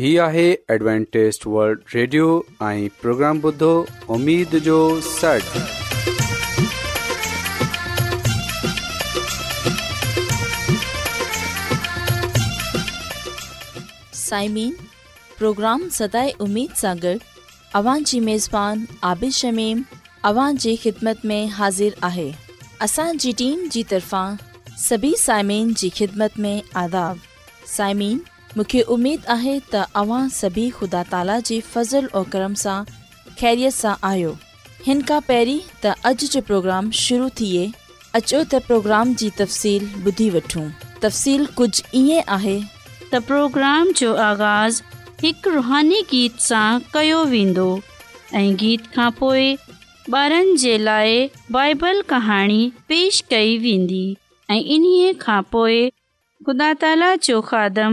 حاضر सां اسان शमीमत आहे असांजी طرفان जी तरफ़ा सभी خدمت जी آداب में तव्हां सभी ख़ुदा ताला जे फज़ल ऐं ख़ैरियत सां आयो हिन खां पहिरीं त अॼु जो प्रोग्राम जी तफ़सील ॿुधी वठूं ईअं आहे त प्रोग्राम जो आगाज़ हिकु रुहानी गीत सां कयो वेंदो ऐं गीत खां पोइ ॿारनि जे लाइ बाइबल कहाणी पेश कई वेंदी ऐं इन्हीअ खां पोइ ख़ुदा ताला जो खादम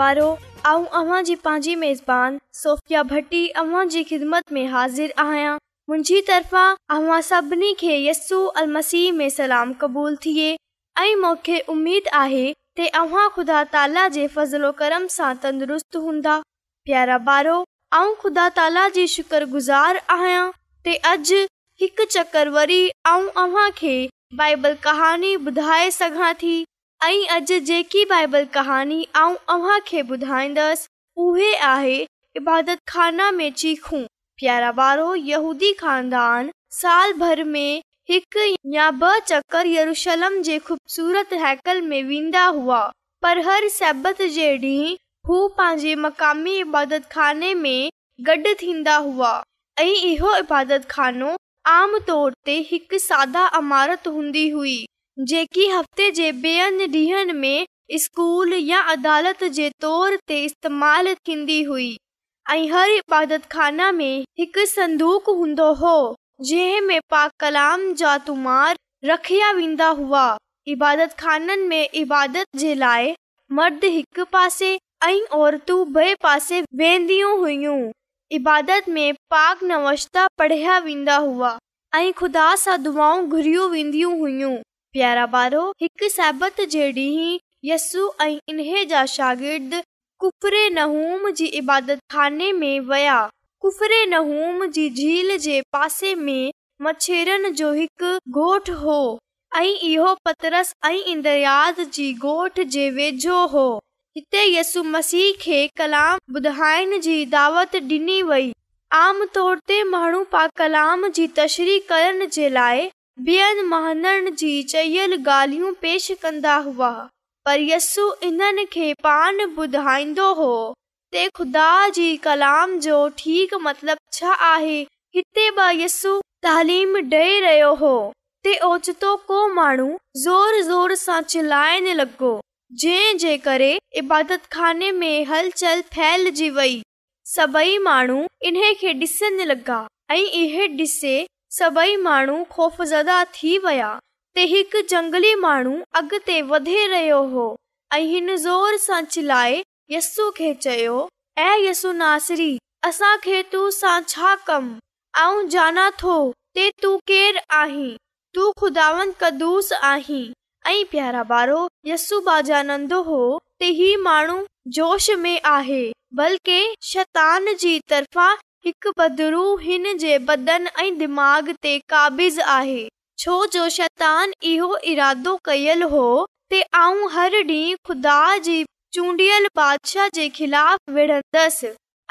भीम आहियां मुंहिंजी तरफ़ां सभिनी खे सलाम क़बूल थिए खुदा ताला जे फज़लो कर्म सां तंदुरुस्त हूंदा प्यारा ॿारो ऐं खुदा ताला जी शुक्रगुज़ार आहियां चकर वरी बाइबल कहानी ॿुधाए सघां थी ऐं अॼु जेकी बाइबल कहानी ॿुधाईंदसि उहे आहे इबादतानूदी ख़ानदानु जे ख़ूबसूरत हैकल में वेंदा हुआ पर हर सब जे ॾींहुं हू पंहिंजे मक़ामी इबादताने में गॾु थींदा हुआ ऐं इहो इबादतानो आम तौर ते हिकु सादा इमारत हूंदी हुई जेकी हफ़्ते जे ॿियनि ॾींहनि में स्कूल या अदालत जे तौर ते इस्तेमाल थीन्दी हुई ऐं हर इबादत ख़ाना में हिकु संदूक हूंदो हो जंहिं में पाक कलाम जा तुमार रखिया वेंदा हुआ इबादत खाननि में इबादत जे लाइ मर्द हिकु पासे ऐं औरतूं ॿिए पासे वेंदियूं हुइयूं इबादत में पाक नवश्ता पढ़िया वेंदा हुआ ऐं ख़ुदा सां दुआ घुरियूं वेंदियूं हुइयूं सू ऐं इंद्रया जे गोठ जे वेझो हो हिते यसु मसीह खे कलाम ॿुधाइण जी दावत डि॒नी वई आम तौर ते माण्हू पा कलाम जी तशरी करण जे लाइ चयल ॻाल्हियूं पेश कंदा हुआ पर यसु इन्हनि खे पान ॿुधाईंदो हो ते खुदा मतिलब छा आहे हिते ॿ यस्ु तालीम ॾेई रहियो हो ते ओचितो زور माण्हू ज़ोर ज़ोर सां جے लॻो जंहिं जे करे इबादताने में پھیل جی وئی سبائی مانو इन खे ॾिसण لگا ऐं इहे ॾिसे सभु ख़ली जाना थो ते तू केर आहीं तू ख़ुदा कदुस आहीं बारो यसाजा नंदो हो त ही माण्हू जोश में आहे बल्के शैतान जी तरफ़ा बदरू हिन जे बदन ऐं दिमाग़ ते काबिज आहे छो जो शैतान इहो इरादो कयल हो खुदा जी चूंडियलशाहसि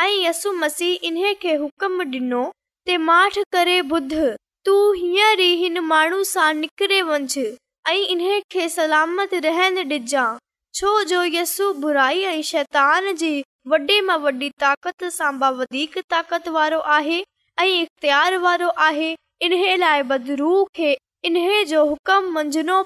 ऐं यसु मसीह इन खे हुकुम डि॒नो ते माठ करे ॿुध तूं हींअर ई हिन माण्हू सां निकिरे वञ ऐं इन खे सलामत रहन डि॒जांइ छो जो यसु बुराई ऐं शैतान जी वॾे मां वॾी ताक़त ताक़त वारो आहे इख़्तियार बदरू खे माण्हू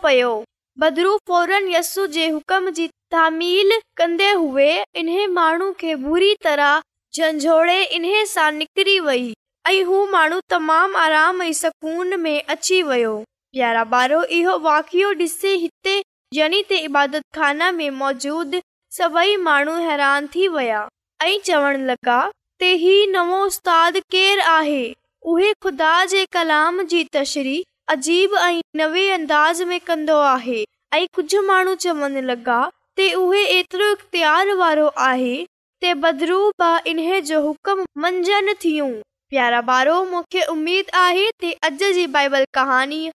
खे बुरी तरह झंझोड़े इन सां निकरी वेई ऐं हू माण्हू तमामु आराम ऐं सुकून में अची वियो प्यारा बारो इहो वाकियो ॾिसे हिते यानी इबादताने मौजूदु सभई माण्हू हैरान थी विया ऐं चवण लॻा उस्ताद केर आहे उहे ख़ुदा जे कलाम जी तशरी अजीब ऐं कुझु माण्हू चवण लॻा एतिरो आहे उमेद आहे अॼ जी बाइबल कहानी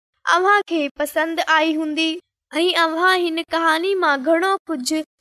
पसंदि आई हूंदी ऐं घणो कुझु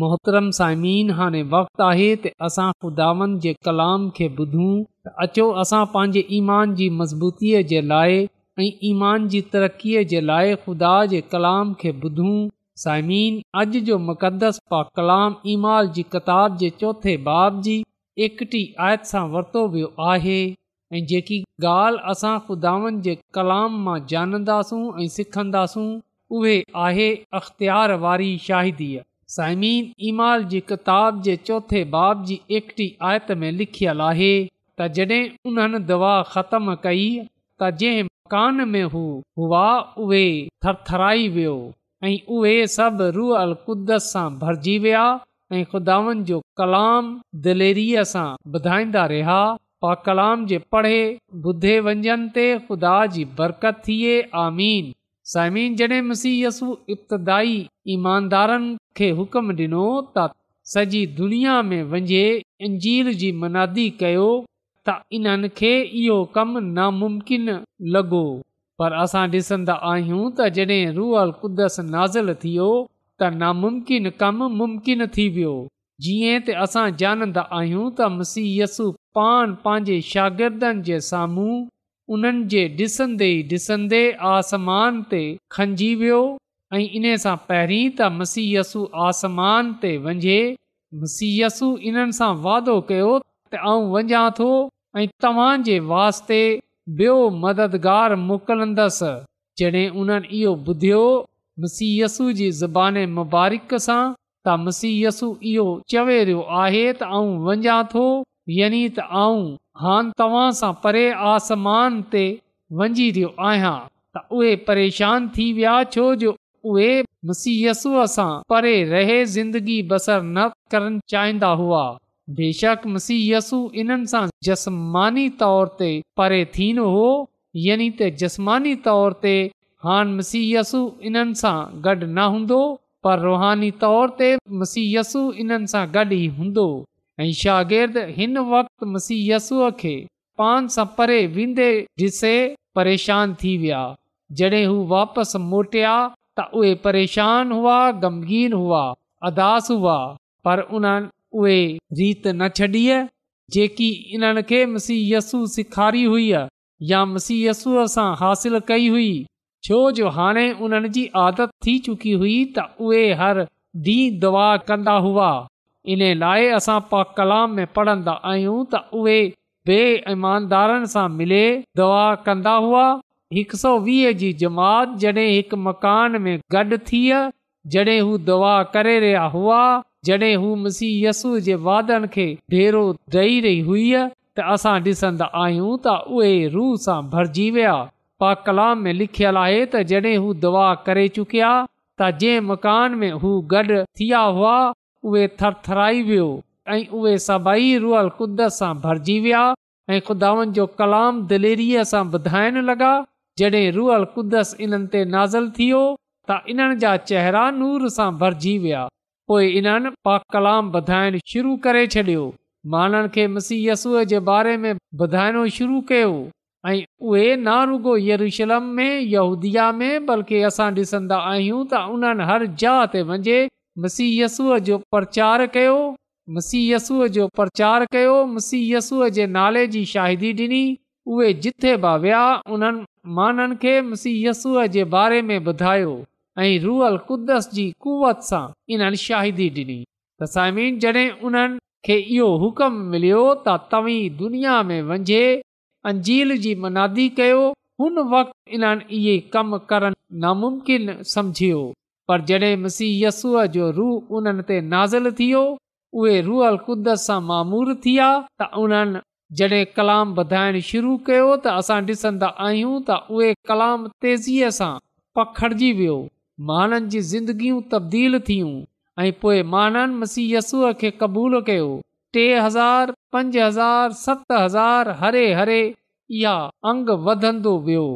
मोहतरम साइमिन हाणे वक़्तु आहे त असां ख़ुदावन जे कलाम खे ॿुधूं अचो असां पंहिंजे ईमान जी मज़बूतीअ जे लाइ ऐं ईमान जी तरक़ीअ जे लाइ ख़ुदा जे कलाम खे ॿुधूं साइमीन अॼु जो मुक़दस पा कलाम ईमाल जी कतार जे चोथे बाब जी एकटी आयत सां वरितो वियो आहे ऐं जेकी ॻाल्हि असां खुदावन जे कलाम मां ॼाणंदासूं ऐं सिखंदासूं उहे आहे अख़्तियार वारी शाहिदीअ साइमिन ईमाल जी किताब जे चोथे बाब जी एकटी आयत में लिखियल आहे तॾहिं उन दवा ख़तम कई में हुआ तरथराई वियो ऐं उहे भरजी विया ऐं जो कलाम दा बुधाईंदा रहिया पा कलाम जे पढ़े ॿुधे वंजन ते ख़ुदा जी बरकत थिए आमीन साइमिन इब्तदाई ईमानदारनि खे हुकम ॾिनो त सॼी दुनिया में वञे अंजील जी मनादी कयो त इन्हनि खे इहो कमु नामुमकिन लॻो पर असां ॾिसंदा आहियूं त जॾहिं रूअल कुदस नाज़िल थी त नामुमकिन कमु मुमकिन थी वियो जीअं त असां ॼाणंदा आहियूं त मसीयसु पान पंहिंजे शागिर्दनि जे साम्हूं उन्हनि जे ॾिसंदे ई ॾिसंदे आसमान ते खंजिजी वियो ऐं इन सां पहिरीं त मसीयसु आसमान ते वञे मसीयसु इन्हनि सां वाइदो कयो त आऊं वञा थो ऐं तव्हां वास्ते ॿियो मददगारु मोकिलंदसि जॾहिं उन्हनि इहो ॿुधियो मसीयसु जी ज़बान मुबारक सां त मसीयसु इहो चवे रहियो आहे त आउं वञा थो यानी त आऊं हान तव्हां सां परे आसमान ते वञी रहियो आहियां त उहे परेशान थी विया छो जो उहेसीयसूअ सां परे रहे ज़िंदगी बसर न करणु चाहींदा हुआ बेशक मसीयसु इन्हनि सां जसमानी तौर ते परे थींदो हो यानी त जसमानी तौर ते हाणेयसु इन्हनि सां गॾु न हूंदो पर रुहानी तौर ते मुसीयसु इन्हनि सां गॾु ई हूंदो ऐं हिन वक़्ति मसीयसुअ खे पान सां परे वेंदे डि॒से परेशान थी विया जॾहिं हू वापसि मोटिया त उहे परेशान हुआ गमगीन हुआ अदास हुआ पर उन्हनि उहे रीत न छॾी जेकी इन्हनि खे मसीयसु सेखारी हुई या मसीयसूअ सां हासिल कई हुई छो जो हाणे उन्हनि जी आदत थी चुकी हुई त उहे हर ॾींहुं दुआ कंदा हुआ इन लाइ असां पा कलाम में पढ़ंदा आहियूं त उहे बे ईमानदारनि सां मिले दुआ कंदा हुआ हिक सौ वीह जी जमात जॾहिं हिकु मकान में गॾु थिय जॾहिं हू दवा करे रहिया हुआ जॾहिं हू मसीह यसू जे वादनि खे ढेरो ॾेई रही हुई त असां ॾिसंदा आहियूं त उहे रूह सां भरिजी विया पा कलाम में लिखियलु आहे त जॾहिं हू दवा करे चुकिया त जंहिं मकान में हू गॾ थिया हुआ उहे थरथराई वियो ऐं उहे सभई रुअल कुद सां भरिजी विया ऐं खुदाउनि जो कलाम दिलेरी सां ॿुधाइण लॻा जॾहिं रुअल कुदस इन्हनि ते नाज़िल थियो त इन्हनि जा चेहरा नूर सां भरिजी विया पोइ इन्हनि पा कलाम ॿधाइणु शुरू करे छॾियो माननि खे मुसीयसूअ जे बारे में ॿुधाइणो शुरू कयो ऐं उहे ना रुगो यरूशलम में यहूदिया में बल्कि असां ॾिसंदा आहियूं त उन्हनि हर जहा ते वञे मसीहयसूअ जो प्रचार कयो मसीहयसूअ जो प्रचार कयो मसीहय यसूअ जे नाले जी शाहिदी ॾिनी जिथे बि विया उन्हनि माननि खे मुसीहय यसूअ जे बारे में ॿुधायो ऐं रुअल कुदस जी कुवत सां इन्हनि शाहिदी ॾिनी तसाइमीन जॾहिं उन्हनि खे इहो हुकम मिलियो त तव्हीं दुनिया में वंञे अंजील जी मनादी कयो हुन वक़्ति इन्हनि इहे कम करण नामुमकिन सम्झियो पर जॾहिं मुसी यसूअ जो रूह उन्हनि ते नाज़िल थियो उहे रूअल कुदस सां मामूर थिया विया त उन्हनि जॾहिं कलाम वधाइणु शुरू कयो त असां ॾिसंदा आहियूं त उहे कलाम तेज़ीअ सां पखिड़िजी वियो माननि जी ज़िंदगियूं तब्दील थियूं ऐं पोइ माननि खे क़बूलु कयो टे हज़ार पंज हज़ार सत हज़ार हरे हरे इहा अंग वधंदो वियो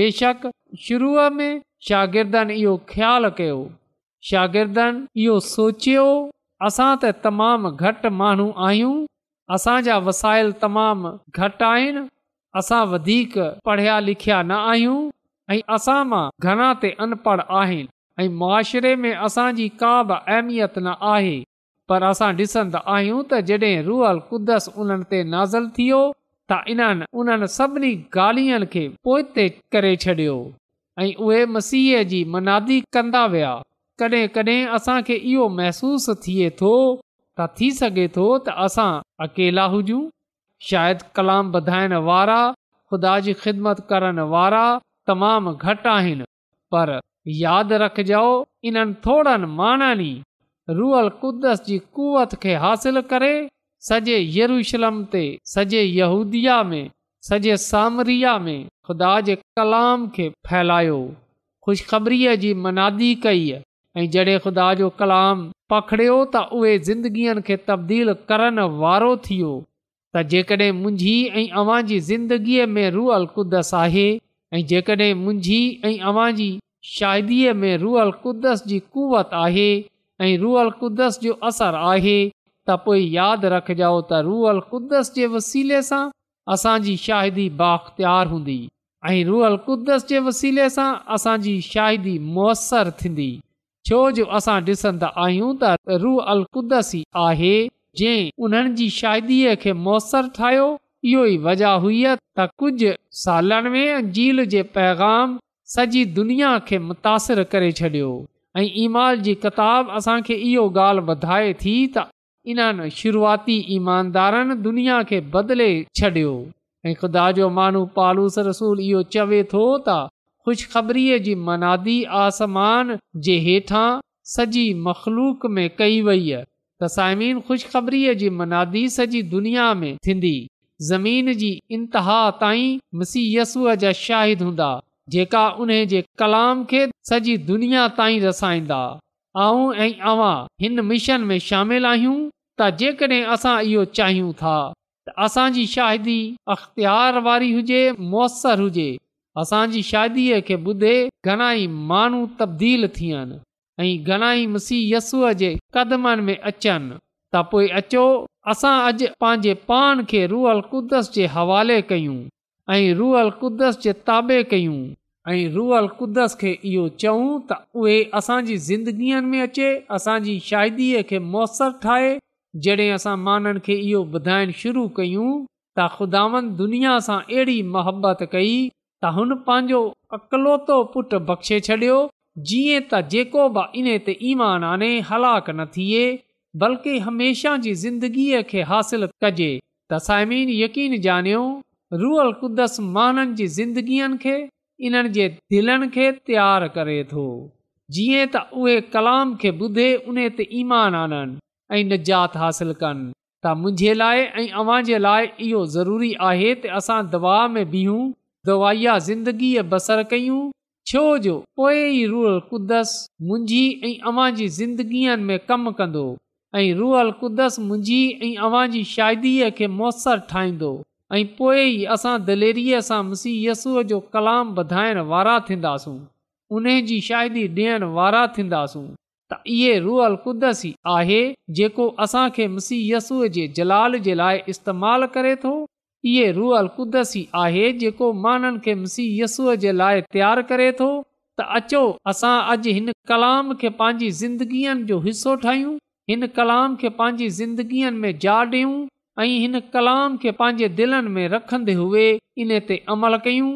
बेशक शुरूअ में शागिर्दन इहो ख़्यालु कयो शागिर्दन इहो सोचियो असां त तमामु घटि माण्हू असांजा वसाइल तमामु घटि आहिनि असां वधीक पढ़िया लिखिया न आहियूं ऐं असां मां घणा ते अनपढ़ आहिनि ऐं मुआशिरे में असांजी का बि अहिमियत न आहे पर असां ॾिसंदा आहियूं त जॾहिं रूअल कुदस उन्हनि ते नाज़िल थियो त इन्हनि उन्हनि सभिनी ॻाल्हियुनि खे करे छॾियो ऐं उहे मसीह जी मनादी कंदा विया कॾहिं कॾहिं असांखे इहो महसूसु थिए थो त थी सघे थो त असांकेल कलाम वारा ख़ुदा जी ख़िदमत करण वारा तमामु घटि आहिनि पर यादि रखजो इन्हनि थोरनि माननि रूअल कुदस जी कुवत खे हासिल करे सॼे यरूशलम ते सॼे यहूदिया में सॼे सामरिया में ख़ुदा जे कलाम खे फैलायो खु़शख़रीअ जी मनादी कई ऐं जॾहिं ख़ुदा जो कलाम पखिड़ियो त उहे ज़िंदगीअ खे तब्दील करण वारो थियो त जेकॾहिं मुंहिंजी ऐं अवांजी ज़िंदगीअ में रुअल क़ुदस आहे ऐं जेकॾहिं मुंहिंजी ऐं अवां जी القدس में रुअल कुदस जी कुवत आहे ऐं रुअल जो असरु आहे त पोइ यादि रखिजो त रुअल कुदस जे वसीले सां असांजी शाहिदी बाख़्तियार हूंदी ऐं रुअल कुदस जे वसीले सां असांजी शाहिरी मुयसरु थींदी छोजो असां ॾिसंदा आहियूं त रूह अलकुद्दसी आहे जंहिं उन्हनि जी शाइदीअ खे मुयसरु ठाहियो इहो ई वजह हुई त कुझु सालनि में अंजील जे पैगाम सॼी दुनिया खे मुतासिरु करे छॾियो ऐं ईमाल जी किताब असांखे इहो ॻाल्हि वधाए थी त इन्हनि शुरूआती ईमानदारनि दुनिया खे बदिले छॾियो ऐं ख़ुदा जो मानू पालूस रसूल इहो चवे थो त ख़ुशख़बरीअ जी मनादी आसमान जे हेठां सॼी मखलूक में कई वई आहे त साइमीन खु़शख़रीअ जी मनादी सॼी दुनिया में थींदी ज़मीन जी इंतिहा ताईं मसीयसूअ जा शाहिद हूंदा जेका उन जे कलाम खे सॼी दुनिया ताईं रसाईंदा आऊं ऐं अवां हिन मिशन में शामिल आहियूं त जेकड॒हिं असां इहो चाहियूं था त असांजी शाहिदी अख़्तियार वारी हुजे मुसरु हुजे असांजी शादीअ खे ॿुधे घणाई माण्हू तब्दील थियनि ऐं घणाई मुसीयसूअ जे क़दमनि में अचनि त पोइ अचो असां अॼु पंहिंजे पान खे रुअल कुदस जे हवाले कयूं ऐं रुअल कुदस जे ताबे कयूं ऐं रुअल कुदस खे इहो चऊं त उहे असांजी ज़िंदगीअ में अचे असांजी शादीअ खे मुयसरु ठाहे जॾहिं असां माननि खे इहो ॿुधाइण शुरू कयूं त ख़ुदावनि दुनिया सां अहिड़ी मोहबत कई त हुन पंहिंजो अकलोतो पुटु बख़्शे छॾियो जीअं त जेको बि इन ते ईमान आने हलाक न थिए बल्कि हमेशह जी ज़िंदगीअ खे हासिलु कजेल कुदस माननि जी ज़िंदगीअ खे इन्हनि जे दिलनि खे तयारु करे थो जीअं त उहे कलाम खे ॿुधे उन ते ईमान आननि ऐं निजात हासिल कनि त मुंहिंजे लाइ ऐं अव्हां जे लाइ इहो ज़रूरी आहे त असां दवा में बीहूं दवाइया ज़िंदगीअ बसर कयूं छो जो पोइ ई रुअल कुदस मुंहिंज मुंहिंजी ऐं अवां जी ज़िंदगीअ में कमु कंदो ऐं रुअल कुदसि मुंहिंजी ऐं अवां जी शाइदीअ खे मुसरु ठाहींदो ऐं पोइ ई असां दलेरीअ सां मुसीय जो कलाम वधाइण वारा थींदासूं उन जी शादी ॾियणु वारा थींदासूं त इहे रुअल कुदस ई आहे जेको असांखे मुसीयसूअ जे जलाल जे लाइ इस्तेमालु करे थो इहे रूअल क़ुदसी आहे जेको माण्हुनि खे मुसीहसूअ जे लाइ तयारु करे थो त अचो असां अॼु हिन कलाम खे पंहिंजी ज़िंदगीअ जो हिसो ठाहियूं हिन कलाम खे पंहिंजी ज़िंदगीअ में जा ॾियूं ऐं हिन कलाम खे पंहिंजे दिलनि में रखंदे हुए इन ते अमल कयूं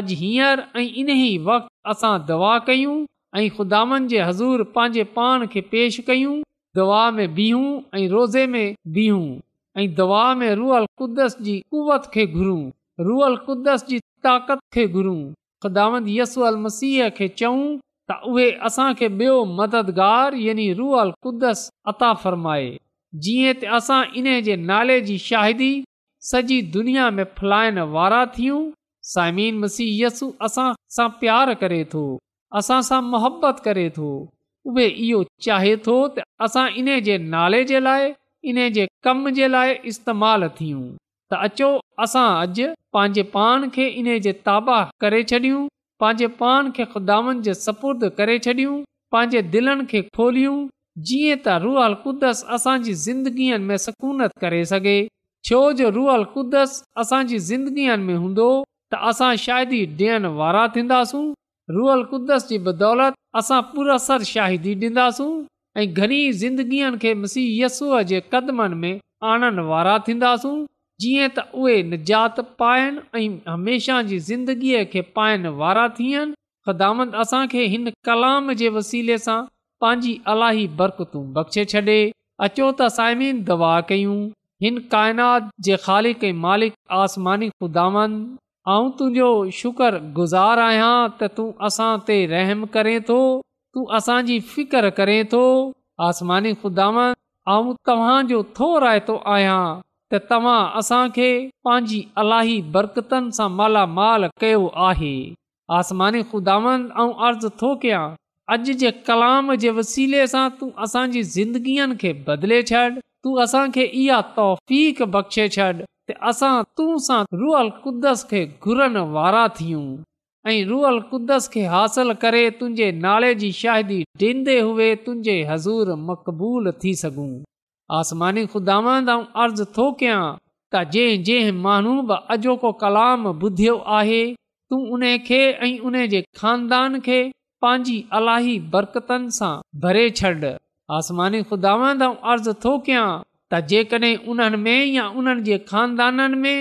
अॼु हींअर ऐं इन ई वक़्ति असां दवा कयूं ऐं ख़ुदानि जे हज़ूर पंहिंजे पाण खे पेश कयूं दवा में बीहूं ऐं रोज़े में बीहूं ऐं दवा में रुअल कुदस जी कुवत खे घुरूं रुअल कुदस जी ताक़त खे घुरूं ख़ुदात यसूअल मसीह खे चऊं त उहे असांखे ॿियो मददगार यानी रुअल क़ुदस अता फ़रमाए जीअं त असां इन जे नाले जी शाहिदी सॼी दुनिया में फैलाइण वारा थियूं सामीन मसीह यसु असां सां प्यार करे थो असां सां मुहबत करे थो उहे इहो चाहे थो त असां इन जे नाले जे लाइ इन जे कम जे लाइ इस्तेमालु थियूं त अचो असां अॼु पंहिंजे पान खे इन जे ताबाह करे छॾियूं पंहिंजे पान खे ख़ुदानि जे सपुर्द करे छॾियूं पंहिंजे दिलनि खे खोलियूं जीअं त रुअल क़ुदस असांजी ज़िंदगीअ में सकूनत करे सघे छो जो रुअल क़ुदस असांजी ज़िंदगीअ में हूंदो त असां शाहिदी ॾियण वारा थींदासूं रुअल क़ुदस जी बदौलत असां पुरसर शाहिदी ॾींदासूं ऐं घणी ज़िंदगीअ खे मसीहयस्सूअ जे क़दमनि में आणणु वारा थींदासूं जीअं त उहे निजात पाइनि ऐं हमेशह जी ज़िंदगीअ खे पाइनि वारा थियनि ख़ुदांद असांखे हिन कलाम जे वसीले सां पंहिंजी अलाही बरक़तूं बख़्शे छॾे अचो त साइमीन दवा कयूं हिन काइनात जे ख़ालिक़ ऐं मालिक आसमानी ख़ुदांद तुंहिंजो शुकर गुज़ार आहियां त तूं असां ते रहम करें थो तू असांजी फिकिर करे थो ख़ुदावन ख़ुदा तव्हांजो थो रायतो आहियां त तव्हां असांखे पंहिंजी अलाही बरकतनि सां मालामाल कयो आहे आसमानी खुदांदर्ज़ु थो कयां अॼु जे कलाम जे वसीले सां तूं असांजी ज़िंदगीअ खे बदले छॾ तूं असांखे इहा तौफ़ बख़्शे छॾ त असां सां रुअल कुदस खे घुरनि वारा थियूं ऐं रुअल कुदस खे हासिल करे तुंहिंजे नाले जी शाहिदी ॾींदे हुए तुंहिंजे हज़ूर मक़बूल थी सघूं आसमानी खुदा अर्ज़ु थो कयां त जंहिं जंहिं माण्हू बि अॼोको कलाम ॿुधियो आहे तूं उन खे ऐं उन जे खानदान खे पंहिंजी अलाही बरक़तनि सां भरे छॾ आसमानी खुदा अर्ज़ु थो कयां त जेकॾहिं उन्हनि में या उन्हनि जे में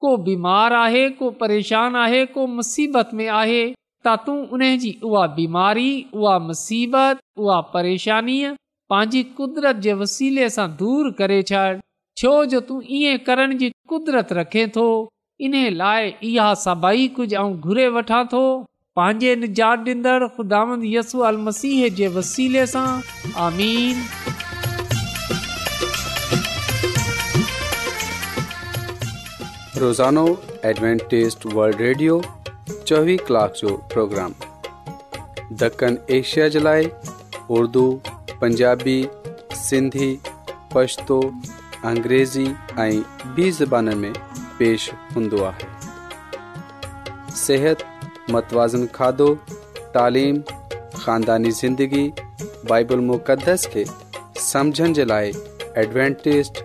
को बीमार आहे को परेशान आहे को मुसीबत में आहे त तूं उन जी उहा बीमारी उहा परेशानीअ पंहिंजी कुदरत जे वसीले सां दूर करे छॾ छो जो तूं ईअं करण जी कुदरत रखे थो इन लाइ इहा सभई कुझु ऐं घुरे वठां थो पंहिंजे निजात ॾींदड़ मसीह जे वसीले सां आमीन روزانو एडवेंटेस वल्ड ریڈیو चोवीह کلاک جو پروگرام دکن ایشیا جلائے اردو پنجابی سندھی پشتو पछतो अंग्रेज़ी ऐं میں پیش में पेश हूंदो आहे सिहत मतवाज़न खाधो तइलीम खानदानी ज़िंदगी बाइबल मुक़दस खे समुझण जे लाइ एडवेंटेस्ट